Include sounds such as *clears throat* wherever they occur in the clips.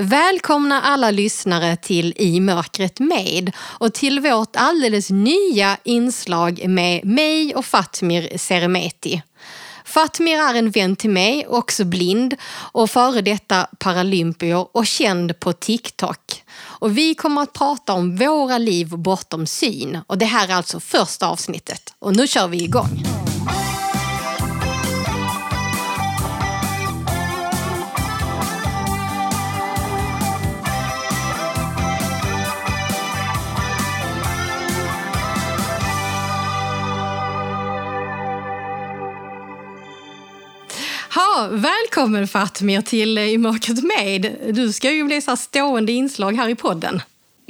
Välkomna alla lyssnare till I mörkret med och till vårt alldeles nya inslag med mig och Fatmir Seremeti. Fatmir är en vän till mig, också blind och före detta paralympier och känd på TikTok. Och vi kommer att prata om våra liv bortom syn och det här är alltså första avsnittet. Och nu kör vi igång. Ha, välkommen Fatmir till I mörkret med. Du ska ju bli så stående inslag här i podden.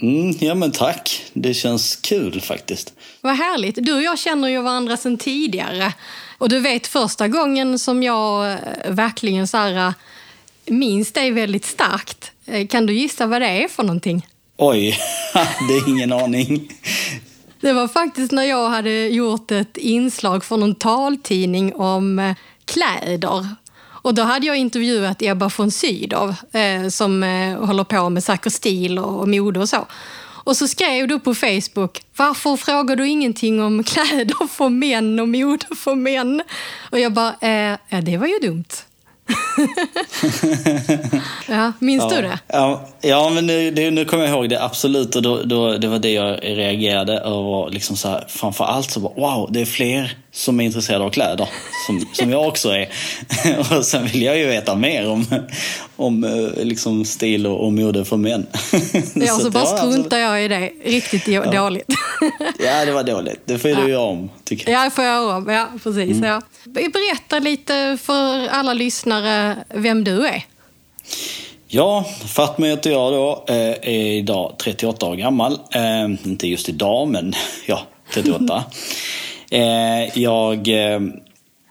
Mm, ja men tack, det känns kul faktiskt. Vad härligt. Du och jag känner ju varandra sedan tidigare. Och du vet första gången som jag eh, verkligen så här, eh, minns dig väldigt starkt. Eh, kan du gissa vad det är för någonting? Oj, *laughs* det är ingen aning. Det var faktiskt när jag hade gjort ett inslag från en taltidning om kläder. Och då hade jag intervjuat Ebba von Sydow eh, som eh, håller på med säker stil och, och mode och så. Och så skrev du på Facebook, varför frågar du ingenting om *laughs* kläder för män och mode för män? Och jag bara, eh, ja det var ju dumt. *laughs* *laughs* ja, minns ja, du det? Ja, ja men nu, det, nu kommer jag ihåg det absolut. Och då, då, det var det jag reagerade över. Liksom så här, framför allt så bara, wow, det är fler som är intresserade av kläder. Som, som jag också är. *laughs* och sen vill jag ju veta mer om, om eh, liksom stil och, och mode för män. ja, *laughs* så, så bara struntar jag i det. Riktigt ja. dåligt. ja, det var dåligt. Det får ja. du göra om, tycker jag. Ja, det får jag göra om. Ja, precis. Mm. Ja. Berätta lite för alla lyssnare vem du är. Ja, Fatma heter jag då. Eh, är idag 38 år gammal. Eh, inte just idag, men *laughs* ja, 38. Eh, jag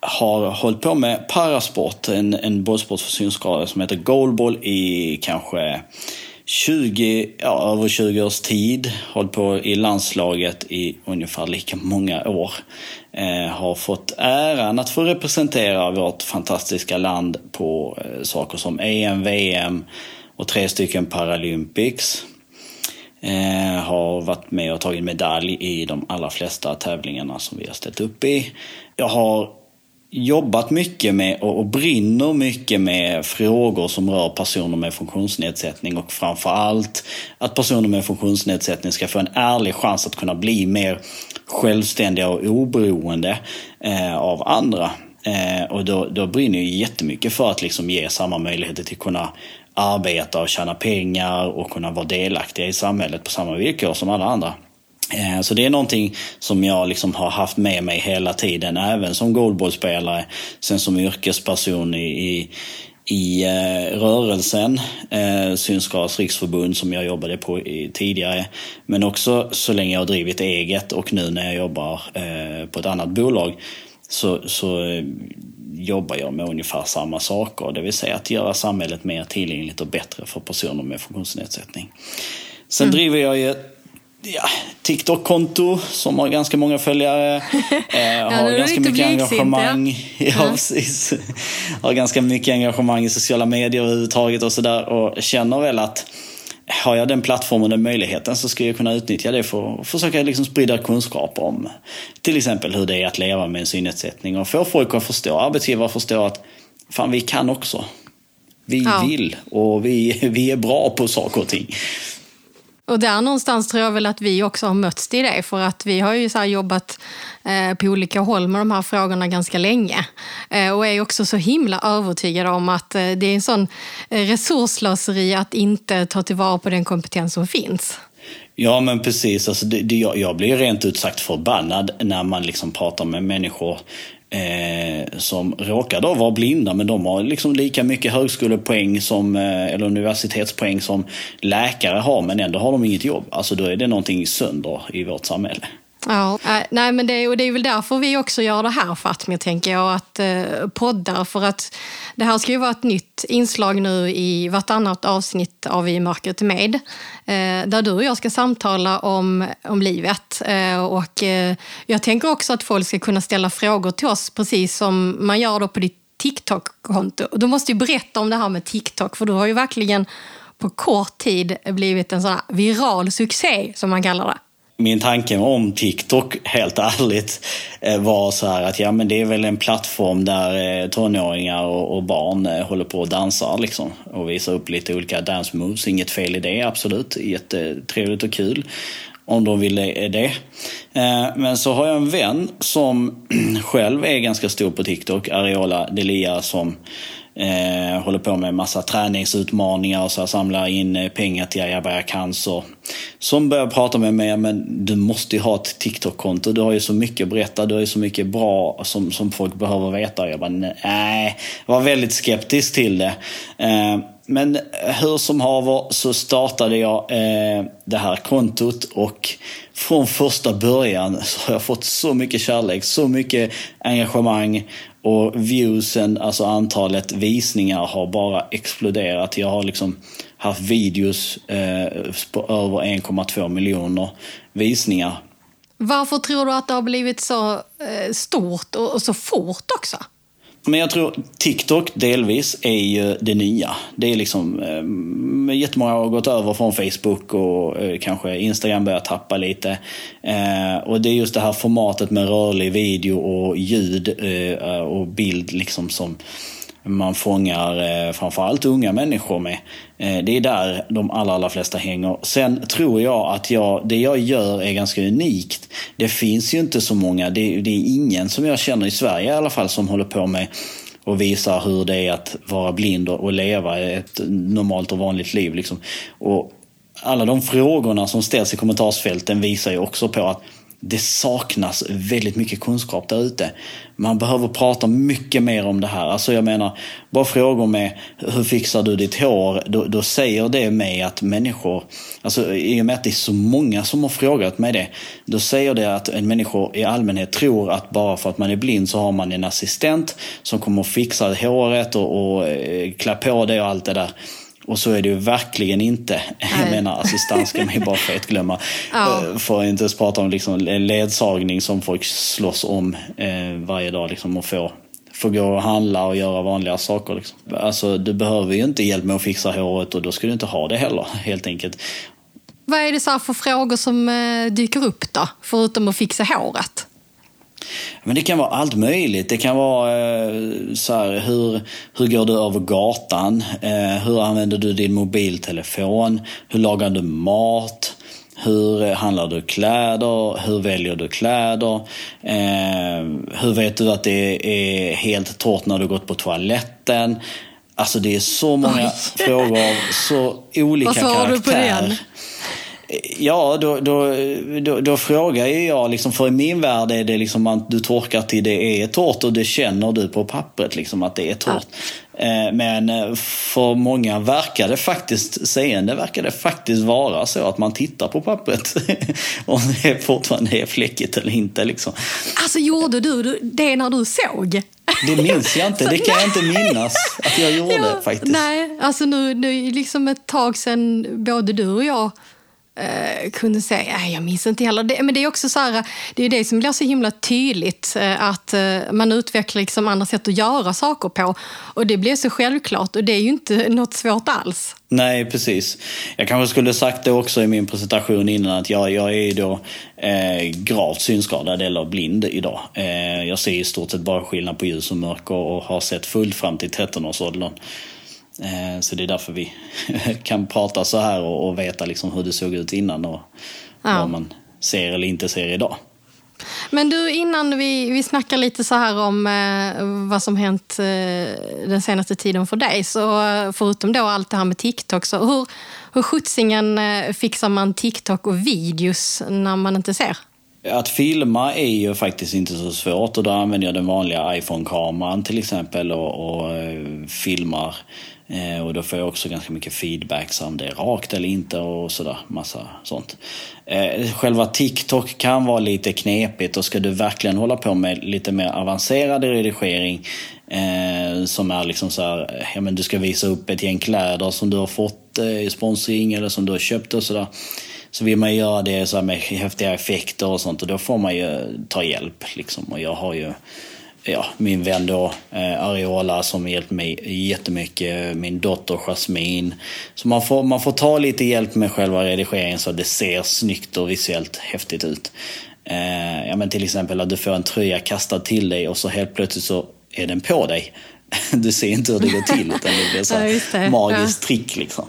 har hållit på med parasport, en, en bollsport för synskadade som heter goalball i kanske 20, ja, över 20 års tid. Hållit på i landslaget i ungefär lika många år. Eh, har fått äran att få representera vårt fantastiska land på eh, saker som EM, VM och tre stycken Paralympics. Eh, har varit med och tagit medalj i de allra flesta tävlingarna som vi har ställt upp i. Jag har jobbat mycket med och, brinner mycket med frågor som rör personer med funktionsnedsättning och framför allt att personer med funktionsnedsättning ska få en ärlig chans att kunna bli mer självständiga och oberoende eh, av andra. Eh, och då, då brinner jag jättemycket för att liksom ge samma möjligheter till att kunna arbeta och tjäna pengar och kunna vara delaktiga i samhället på samma villkor som alla andra. Eh, så det är någonting som jag liksom har haft med mig hela tiden, även som goalballspelare, sen som yrkesperson i, i, eh, rörelsen, eh, Synskadades riksförbund som jag jobbade på i, tidigare, men också så länge jag har drivit eget och nu när jag jobbar eh, på ett annat bolag så, så eh, jobbar jag med ungefär samma saker, det vill säga att göra samhället mer tillgängligt och bättre för personer med funktionsnedsättning. Sen mm. driver jag ju ja, TikTok-konto som har ganska många följare. *laughs* Eh, har ja, ganska mycket engagemang. *laughs* Ja. ja, precis. Har ganska mycket engagemang i sociala medier överhuvudtaget och sådär. Och känner väl att har jag den plattformen och den möjligheten så ska jag kunna utnyttja det för att försöka liksom sprida kunskap om till exempel hur det är att leva med en synnedsättning och få folk att förstå, arbetsgivare att förstå att fan vi kan också. Vi ja. vill och vi, *laughs* vi är bra på saker och ting. Och där någonstans tror jag väl att vi också har mötts i det, för att vi har ju så jobbat eh, på olika håll med de här frågorna ganska länge. Eh, och är också så himla övertygade om att eh, det är en sån eh, resurslöseri att inte ta tillvara på den kompetens som finns. Ja men precis, alltså det, det, jag, jag blir rent ut sagt förbannad när man liksom pratar med människor eh, som råkar då vara blinda men de har liksom lika mycket högskolepoäng som, eh, eller universitetspoäng som läkare har men ändå har de inget jobb. Alltså då är det någonting sönder i vårt samhälle. Ja, eh, nej, men det, och det är väl därför vi också gör det här Fatmir, tänker jag, att eh, poddar. För att det här ska ju vara ett nytt inslag nu i vartannat avsnitt av I mörkret med. Eh, där du och jag ska samtala om, om livet. Eh, och eh, jag tänker också att folk ska kunna ställa frågor till oss, precis som man gör då på ditt TikTok-konto. Du måste ju berätta om det här med TikTok, för du har ju verkligen på kort tid blivit en sån här viral succé, som man kallar det. Min tanke om TikTok, helt ärligt, eh, var så här att ja men det är väl en plattform där eh, tonåringar och barn eh, håller på och dansar liksom. Och visar upp lite olika dance moves. Inget fel i det, absolut. Jättetrevligt och kul om de vill det. Men så har jag en vän som *clears throat* själv är ganska stor på TikTok, Ariola Delia, som Eh, håller på med massa träningsutmaningar och så här, samlar in eh, pengar till Ayabaya Cancer. Som börjar prata med mig, men du måste ju ha ett TikTok-konto. Du har ju så mycket att berätta, du har ju så mycket bra som, som folk behöver veta. Jag bara, nej, jag var väldigt skeptisk till det. Eh, men hur som haver så startade jag eh, det här kontot och från första början så har jag fått så mycket kärlek, så mycket engagemang och viewsen, alltså antalet visningar har bara exploderat. Jag har liksom haft videos eh, på över 1,2 miljoner visningar. Varför tror du att det har blivit så eh, stort och, och så fort också? Men jag tror TikTok delvis är ju det nya. Det är liksom, eh, jättemånga har gått över från Facebook och eh, kanske Instagram börjar tappa lite. Eh, och det är just det här formatet med rörlig video och ljud eh, och bild liksom som man fångar eh, framförallt unga människor med. Eh, det är där de allra, allra flesta hänger. Sen tror jag att jag, det jag gör är ganska unikt. Det finns ju inte så många, det, det är ingen som jag känner i Sverige i alla fall som håller på med och visar hur det är att vara blind och leva ett normalt och vanligt liv. Liksom. Och alla de frågorna som ställs i kommentarsfälten visar ju också på att det saknas väldigt mycket kunskap där ute. Man behöver prata mycket mer om det här. Alltså jag menar, bara frågor med hur fixar du ditt hår? Då, då säger det mig att människor, alltså i och med att det är så många som har frågat mig det, då säger det att en människa i allmänhet tror att bara för att man är blind så har man en assistent som kommer att fixa håret och, och eh, klä på det och allt det där. Och så är det ju verkligen inte. Nej. Jag menar assistans ska man ju bara fetglömma. ja. Eh, för att inte ens prata om liksom ledsagning som folk slåss om eh, varje dag. Liksom, och få, få gå och handla och göra vanliga saker. Liksom. Alltså, du behöver ju inte hjälp med att fixa håret och då ska du inte ha det heller helt enkelt. Vad är det så för frågor som eh, dyker upp då? Förutom att fixa håret? Men det kan vara allt möjligt. Det kan vara eh, så här, hur, hur går du över gatan? Eh, hur använder du din mobiltelefon? Hur lagar du mat? Hur handlar du kläder? Hur väljer du kläder? Eh, hur vet du att det är helt torrt när du gått på toaletten? Alltså det är så många Oj. frågor, så olika karaktärer. Vad svarar du på det? Ja, då, då, då, då, frågar jag, liksom, för i min värld är det liksom att du torkar till det är torrt och det känner du på pappret liksom att det är torrt. Ja. Eh, men eh, för många verkar det faktiskt, seende verkar det faktiskt vara så att man tittar på pappret *laughs* om det fortfarande är fläckigt eller inte. Liksom. Alltså gjorde du det när du såg? Det minns jag inte. Det kan jag inte *laughs* minnas att jag gjorde ja, faktiskt. Nej, alltså nu, nu liksom ett tag sedan både du och jag eh, kunde säga, nej jag minns inte heller. Det, men det är också så här, det är det som blir så himla tydligt, eh, att eh, man utvecklar liksom andra sätt att göra saker på. Och det blir så självklart och det är ju inte *laughs* något svårt alls. Nej, precis. Jag kanske skulle sagt det också i min presentation innan att jag, jag är då eh, gravt synskadad eller blind idag. Eh, jag ser i stort sett bara skillnad på ljus och mörker och har sett fullt fram till 13-årsåldern. Eh, så det är därför vi *laughs* kan prata så här och, och veta liksom hur det såg ut innan och ja. vad man ser eller inte ser idag. Men du, innan vi, vi snackar lite så här om eh, vad som hänt eh, den senaste tiden för dig, så förutom då allt det här med TikTok, så hur, hur skjutsingen eh, fixar man TikTok och videos när man inte ser? Att filma är ju faktiskt inte så svårt och då använder jag den vanliga iPhone-kameran till exempel och, och eh, filmar Eh, och då får jag också ganska mycket feedback om det är rakt eller inte och sådär. Massa sånt. Eh, själva TikTok kan vara lite knepigt och ska du verkligen hålla på med lite mer avancerad redigering eh, som är liksom så här, ja men du ska visa upp ett gäng kläder som du har fått i sponsring eller som du har köpt och sådär. Så vill man göra det så med häftiga effekter och sånt och då får man ju ta hjälp liksom. Och jag har ju ja, min vän då, eh, Ariola som hjälpt mig jättemycket, min dotter Jasmine. Så man får, man får ta lite hjälp med själva redigeringen så att det ser snyggt och visuellt häftigt ut. Eh, ja, men till exempel att du får en tröja kastad till dig och så helt plötsligt så är den på dig. *laughs* Du ser inte hur det går till utan det blir så *laughs* Ja, magiskt Ja. trick liksom.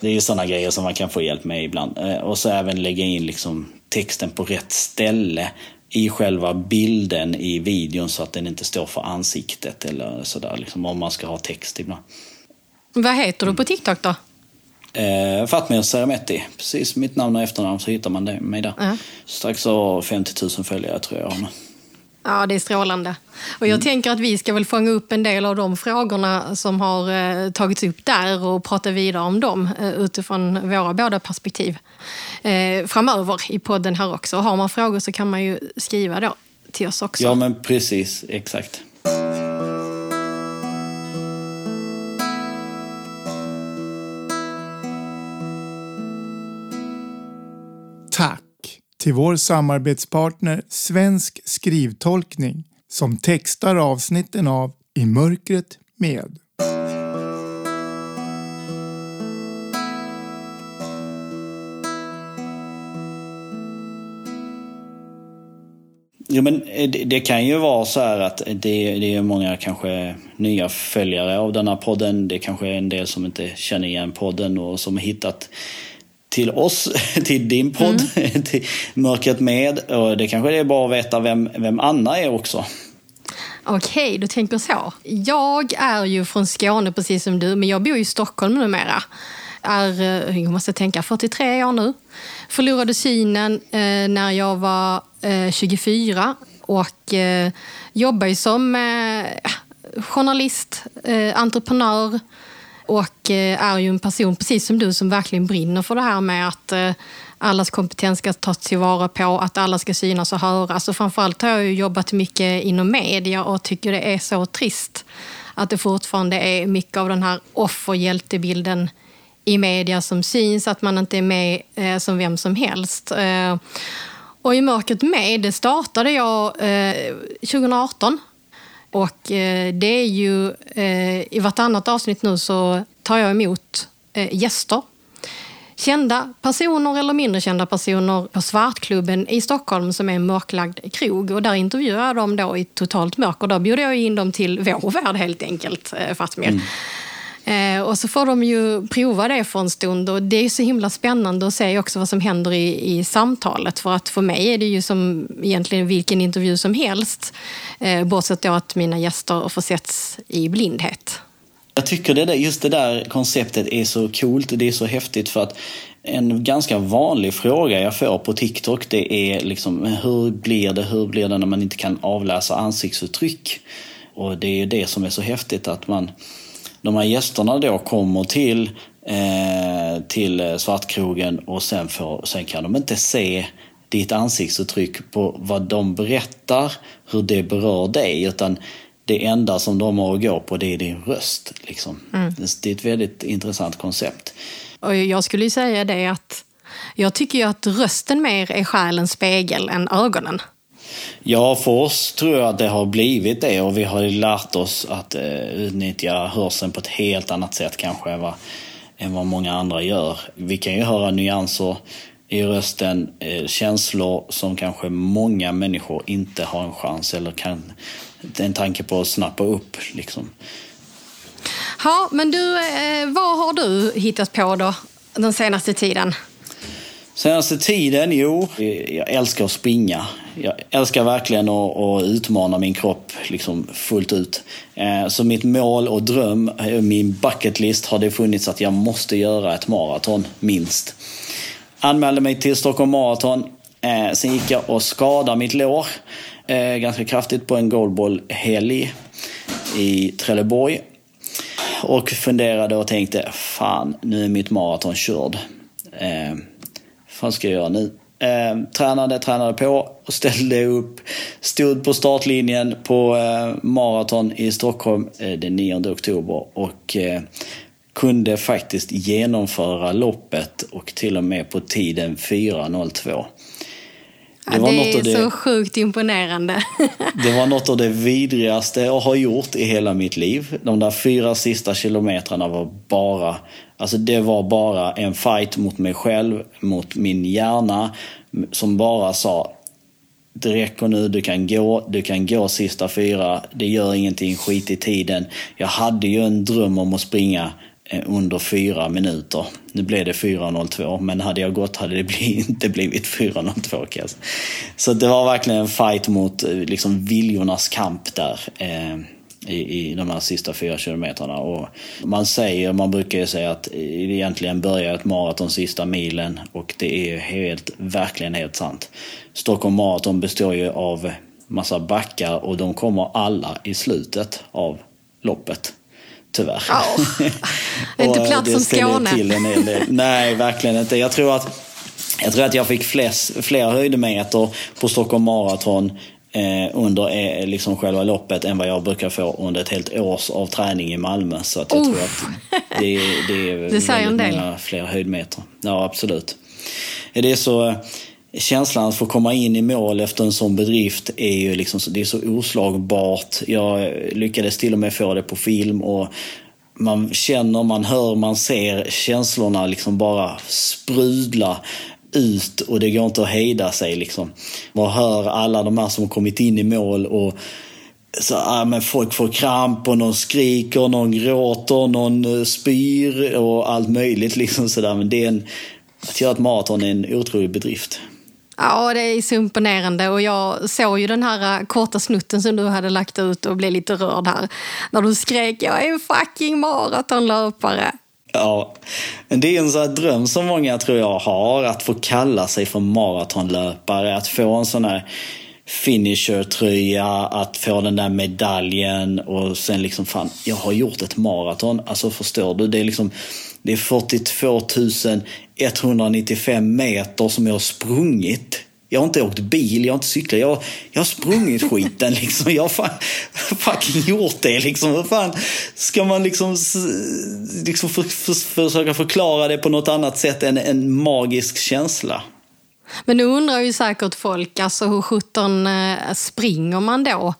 Det är ju sådana grejer som man kan få hjälp med ibland. Eh, Och så även lägga in liksom texten på rätt ställe i själva bilden i videon så att den inte står för ansiktet eller sådär. Liksom, om man ska ha text ibland. Vad heter du på TikTok då? Eh, Fatmir Seremetti, precis mitt namn och efternamn så hittar man det, mig där. Ja. Strax över 50 000 följare tror jag nu. Ja, det är strålande. Och jag tänker att vi ska väl fånga upp en del av de frågorna som har eh, tagits upp där och prata vidare om dem eh, utifrån våra båda perspektiv eh, framöver i podden här också. Har man frågor så kan man ju skriva då till oss också. Ja men precis, exakt. Till vår samarbetspartner Svensk skrivtolkning som textar avsnitten av I mörkret med. Jo, men eh, det, det kan ju vara så här att det, det är många kanske nya följare av den här podden. Det kanske är en del som inte känner igen podden och som har hittat till oss, *laughs* till din podd, *laughs* till Mörkret med. Och det kanske är bra att veta vem, vem Anna är också. Okej, du tänker så. Jag är ju från Skåne precis som du, men jag bor i Stockholm numera. Är, eh, jag måste tänka, 43 år nu. Förlorade synen eh, när jag var eh, 24 och eh, jobbar ju som eh, journalist, eh, entreprenör och eh, är ju en person, precis som du, som verkligen brinner för det här med att eh, allas kompetens ska tas tillvara på, att alla ska synas och höras. Och framförallt har jag ju jobbat mycket inom media och tycker det är så trist att det fortfarande är mycket av den här offerhjältebilden i media som syns, att man inte är med eh, som vem som helst. Eh, och i Mörkret med, det startade jag eh, 2018. Och eh, det är ju, eh, i vartannat avsnitt nu så tar jag emot eh, gäster. Kända personer eller mindre kända personer på Svartklubben i Stockholm som är en mörklagd krog. Och där intervjuar jag dem då i totalt mörker. Då bjuder jag in dem till vår värld helt enkelt, Fatmir. Fatmir. Eh, och så får de ju prova det för en stund och det är ju så himla spännande att se också vad som händer i, i samtalet. För att för mig är det ju som egentligen vilken intervju som helst. Eh, bortsett då att mina gäster försätts i blindhet. Jag tycker det där, just det där konceptet är så coolt, det är så häftigt för att en ganska vanlig fråga jag får på TikTok det är liksom hur blir det, hur blir det när man inte kan avläsa ansiktsuttryck? Och det är ju det som är så häftigt att man, de här gästerna då kommer till, eh, till Svartkrogen och sen, får, sen kan de inte se ditt ansiktsuttryck på vad de berättar, hur det berör dig, utan det enda som de har att gå på det är din röst. Liksom. Det är ett väldigt intressant koncept. Och jag skulle ju säga det att jag tycker att rösten mer är själens spegel än ögonen. Ja, för oss tror jag att det har blivit det och vi har ju lärt oss att eh, utnyttja hörseln på ett helt annat sätt kanske än vad, än vad många andra gör. Vi kan ju höra nyanser i rösten, eh, känslor som kanske många människor inte har en chans eller kan en tanke på att snappa upp. Liksom. Ja, men du, eh, vad har du hittat på då den senaste tiden? Senaste tiden, jo, jag älskar att springa. Jag älskar verkligen att, att utmana min kropp liksom fullt ut. Eh, så mitt mål och dröm, eh, min bucketlist, har det funnits att jag måste göra ett maraton, minst. Anmälde mig till Stockholm Marathon. Eh, sen gick jag och skadade mitt lår ganska kraftigt på en goalball-helg i Trelleborg. Och funderade och tänkte, fan nu är mitt maraton körd. Vad ska jag göra nu? Eh, tränade, tränade på och ställde upp. Stod på startlinjen på eh, maraton i Stockholm eh, den 9 oktober och eh, kunde faktiskt genomföra loppet och till och med på tiden 4.02. Det, var det är det, så sjukt imponerande. *laughs* det var något av det vidrigaste jag har gjort i hela mitt liv. De där fyra sista kilometrarna var bara, alltså det var bara en fight mot mig själv, mot min hjärna som bara sa det räcker nu, du kan gå, du kan gå sista fyra, det gör ingenting, skit i tiden. Jag hade ju en dröm om att springa eh, under fyra minuter. Nu blev det 4.02 men hade jag gått hade det *laughs* inte blivit 4.02 Så det var verkligen en fight mot eh, liksom viljornas kamp där. Eh. I, i de här sista fyra kilometrarna. Och man säger, man brukar ju säga att egentligen börjar ett maraton sista milen och det är helt, verkligen helt sant. Stockholm Marathon består ju av massa backar och de kommer alla i slutet av loppet tyvärr. Oh. *laughs* Det är inte plats som Skåne. Till en hel. *laughs* Nej, verkligen inte. Jag tror att jag, tror att jag fick flest, fler höjdmeter på Stockholm Marathon under eh, liksom själva loppet än vad jag brukar få under ett helt års av träning i Malmö. Så att jag oh. tror att det, det är *laughs* det väldigt många fler höjdmeter. Ja, absolut. Det är så känslan att få komma in i mål efter en sån bedrift är ju liksom, det är så oslagbart. Jag lyckades till och med få det på film och man känner, man hör, man ser känslorna liksom bara sprudla ut och det går inte att hejda sig. Liksom. Man hör alla de här som kommit in i mål och så, ja, men folk får kramp och någon skriker, någon gråter, någon eh, spyr och allt möjligt. Liksom sådär. Men det är en, att göra ett maraton är en otrolig bedrift. Ja, det är så imponerande och jag såg ju den här eh, korta snutten som du hade lagt ut och blev lite rörd här. När du skrek jag är en fucking maratonlöpare. Ja, det är en sån dröm som många tror jag har, att få kalla sig för maratonlöpare, att få en sån här finisher-tröja, att få den där medaljen och sen liksom fan, jag har gjort ett maraton. Alltså förstår du? Det är liksom det är 42 195 meter som jag har sprungit. Jag har inte åkt bil, jag har inte cyklat, jag, jag har sprungit skiten *laughs* liksom. Jag har fan, fucking gjort det liksom. Hur fan ska man liksom, liksom för, för, försöka förklara det på något annat sätt än en magisk känsla? Men nu undrar ju säkert folk, alltså hur sjutton eh, springer man då?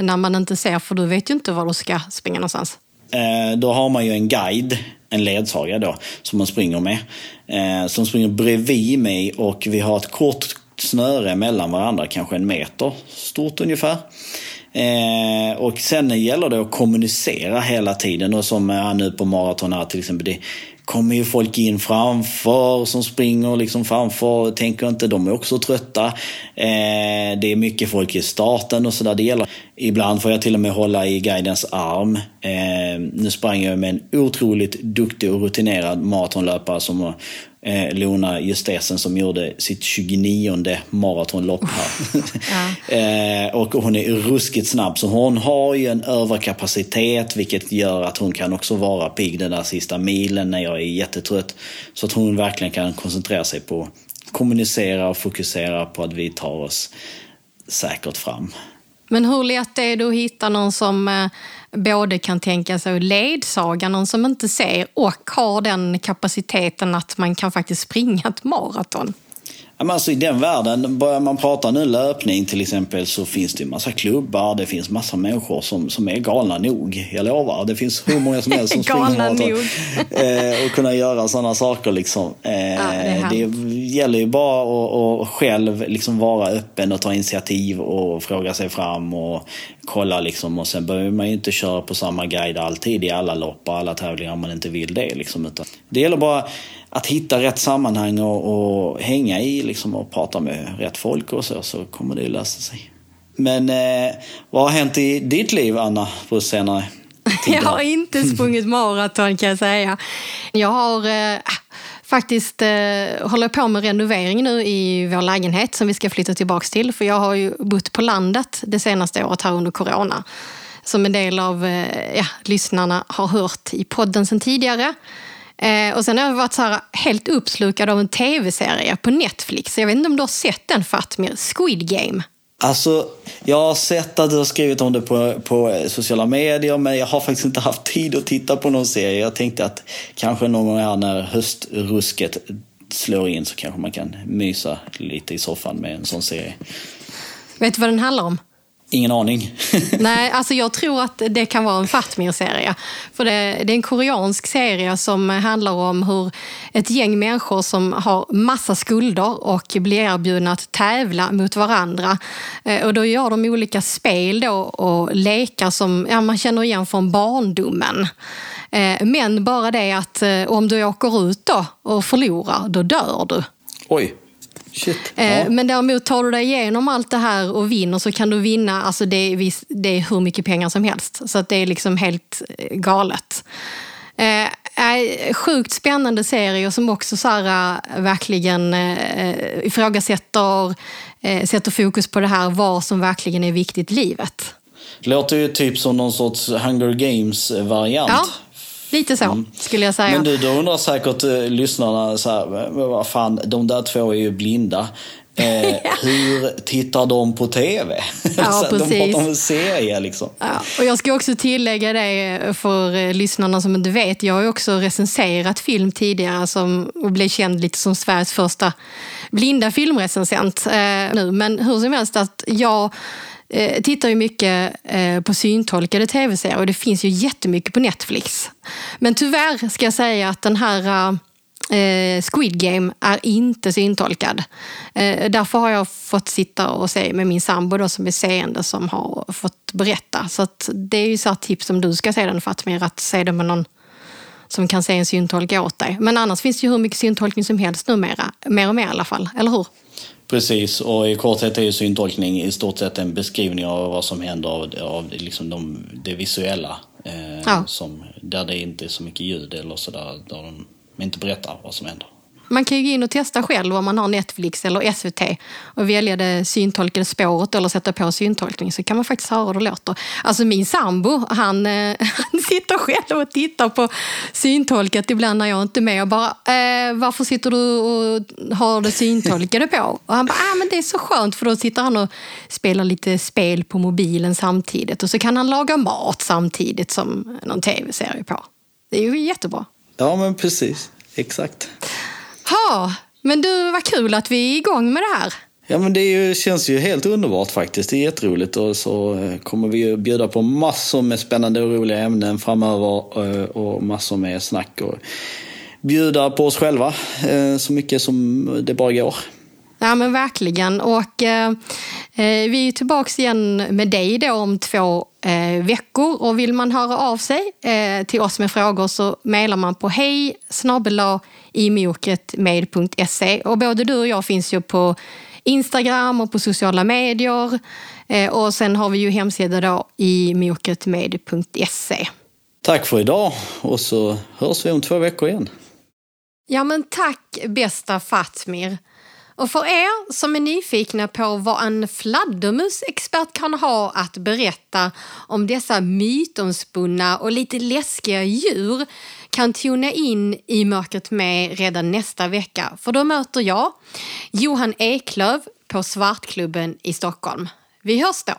När man inte ser, för du vet ju inte var du ska springa någonstans. Eh, då har man ju en guide en ledsagare då, som man springer med. Eh, som springer bredvid mig och vi har ett kort snöre mellan varandra, kanske en meter stort ungefär. Eh, och sen gäller det att kommunicera hela tiden och som är nu på maraton här till exempel. Det kommer ju folk in framför som springer liksom framför. Tänker inte, de är också trötta. Eh, det är mycket folk i starten och sådär. Det gäller. Ibland får jag till och med hålla i guidens arm. Eh, nu sprang jag med en otroligt duktig och rutinerad maratonlöpare som eh, Lona Justesen som gjorde sitt 29 maratonlopp här. *laughs* Ja. eh, och hon är ruskigt snabb så hon har ju en överkapacitet vilket gör att hon kan också vara pigg den där sista milen när jag är jättetrött. Så att hon verkligen kan koncentrera sig på kommunicera och fokusera på att vi tar oss säkert fram. Men hur lätt är det att hitta någon som eh, både kan tänka sig att ledsaga någon som inte ser och har den kapaciteten att man kan faktiskt springa ett maraton? Alltså I den världen, börjar man prata nu löpning till exempel så finns det massa klubbar, det finns massa människor som, som är galna nog. Jag lovar, det finns hur många som helst som *laughs* springer maraton. *laughs* eh, och kunna göra sådana saker liksom. Eh, ja, det, det, gäller ju bara att, att själv liksom vara öppen och ta initiativ och fråga sig fram och kolla liksom. Och sen behöver man ju inte köra på samma guide alltid i alla lopp och alla tävlingar om man inte vill det liksom. Utan det gäller bara att hitta rätt sammanhang och, och hänga i liksom och prata med rätt folk och så, så kommer det lösa sig. Men eh, vad har hänt i ditt liv, Anna, på senare tid? *laughs* Jag har inte sprungit maraton kan jag säga. Jag har eh, faktiskt eh, håller på med renovering nu i vår lägenhet som vi ska flytta tillbaka till. För jag har ju bott på landet det senaste året här under corona. Som en del av eh, ja, lyssnarna har hört i podden sedan tidigare. Eh, och sen har jag varit så här, helt uppslukad av en tv-serie på Netflix. Jag vet inte om du har sett den Fatmir? Squid Game. Alltså, jag har sett att du har skrivit om det på, på sociala medier men jag har faktiskt inte haft tid att titta på någon serie. Jag tänkte att kanske någon gång här när höstrusket slår in så kanske man kan mysa lite i soffan med en sån serie. Vet du vad den handlar om? Ingen aning. *laughs* Nej, alltså jag tror att det kan vara en Fatmir-serie. För det, det, är en koreansk serie som handlar om hur ett gäng människor som har massa skulder och blir erbjudna att tävla mot varandra. Eh, och då gör de olika spel då och lekar som ja, man känner igen från barndomen. Eh, men bara det att eh, om du åker ut då och förlorar, då dör du. Oj. Shit. Eh, Ja. Men däremot tar du dig igenom allt det här och vinner så kan du vinna, alltså det är, det är hur mycket pengar som helst. Så att det är liksom helt eh, galet. Eh, är sjukt spännande serie som också så här, eh, verkligen eh, ifrågasätter, eh, sätter fokus på det här vad som verkligen är viktigt i livet. Låter ju typ som någon sorts Hunger Games-variant. Ja, lite så skulle jag säga. Mm. Men du, då undrar säkert eh, lyssnarna så här, "Men vad fan, de där två är ju blinda. Eh, *laughs* hur tittar de på TV? *laughs* Ja, de pratar om en serie liksom. Ja, och jag ska också tillägga det för eh, lyssnarna som inte vet. Jag har ju också recenserat film tidigare som, och blev känd lite som Sveriges första blinda filmrecensent eh, nu. Men hur som helst, att jag eh, tittar ju mycket eh, på syntolkade tv-serier och det finns ju jättemycket på Netflix. Men tyvärr ska jag säga att den här eh, eh, Squid Game är inte syntolkad. Eh, därför har jag fått sitta och se med min sambo då, som är seende som har fått berätta. Så att det är ju så här tips om du ska se den Fatmir, att se den med någon som kan se en syntolk åt dig. Men annars finns det ju hur mycket syntolkning som helst numera. Mer och mer i alla fall, eller hur? Precis, och i korthet är ju syntolkning i stort sett en beskrivning av vad som händer av, av liksom de, det visuella. Eh, Ja. som, där det inte är så mycket ljud eller sådär, där de inte berättar vad som händer. Man kan ju gå in och testa själv om man har Netflix eller SVT och välja det syntolkade spåret eller sätta på syntolkning så kan man faktiskt höra hur det låter. Alltså min sambo, han, eh, *laughs* han sitter själv och tittar på syntolkat ibland när jag inte är med och bara eh, “Varför sitter du och har det syntolkade på?” och han bara ah, men “Det är så skönt” för då sitter han och spelar lite spel på mobilen samtidigt och så kan han laga mat samtidigt som någon tv-serie på. Det är ju jättebra. Ja, men precis. Exakt. Ha, men du, vad kul att vi är igång med det här. Ja men det ju, känns ju helt underbart faktiskt. Det är jätteroligt och så eh, kommer vi ju bjuda på massor med spännande och roliga ämnen framöver eh, och massor med snack och bjuda på oss själva eh, så mycket som det bara går. Ja men verkligen. Och eh, vi är tillbaka igen med dig då om två eh, veckor. Och vill man höra av sig eh, till oss med frågor så mejlar man på hej imokretmed.se. Och både du och jag finns ju på Instagram och på sociala medier. Eh, och sen har vi ju hemsida då i mokretmed.se. Tack för idag och så hörs vi om två veckor igen. Ja men tack bästa Fatmir. Och för er som är nyfikna på vad en fladdermusexpert kan ha att berätta om dessa mytomspunna och lite läskiga djur kan tona in i Mörkret med redan nästa vecka. För då möter jag Johan Eklöv på Svartklubben i Stockholm. Vi hörs då!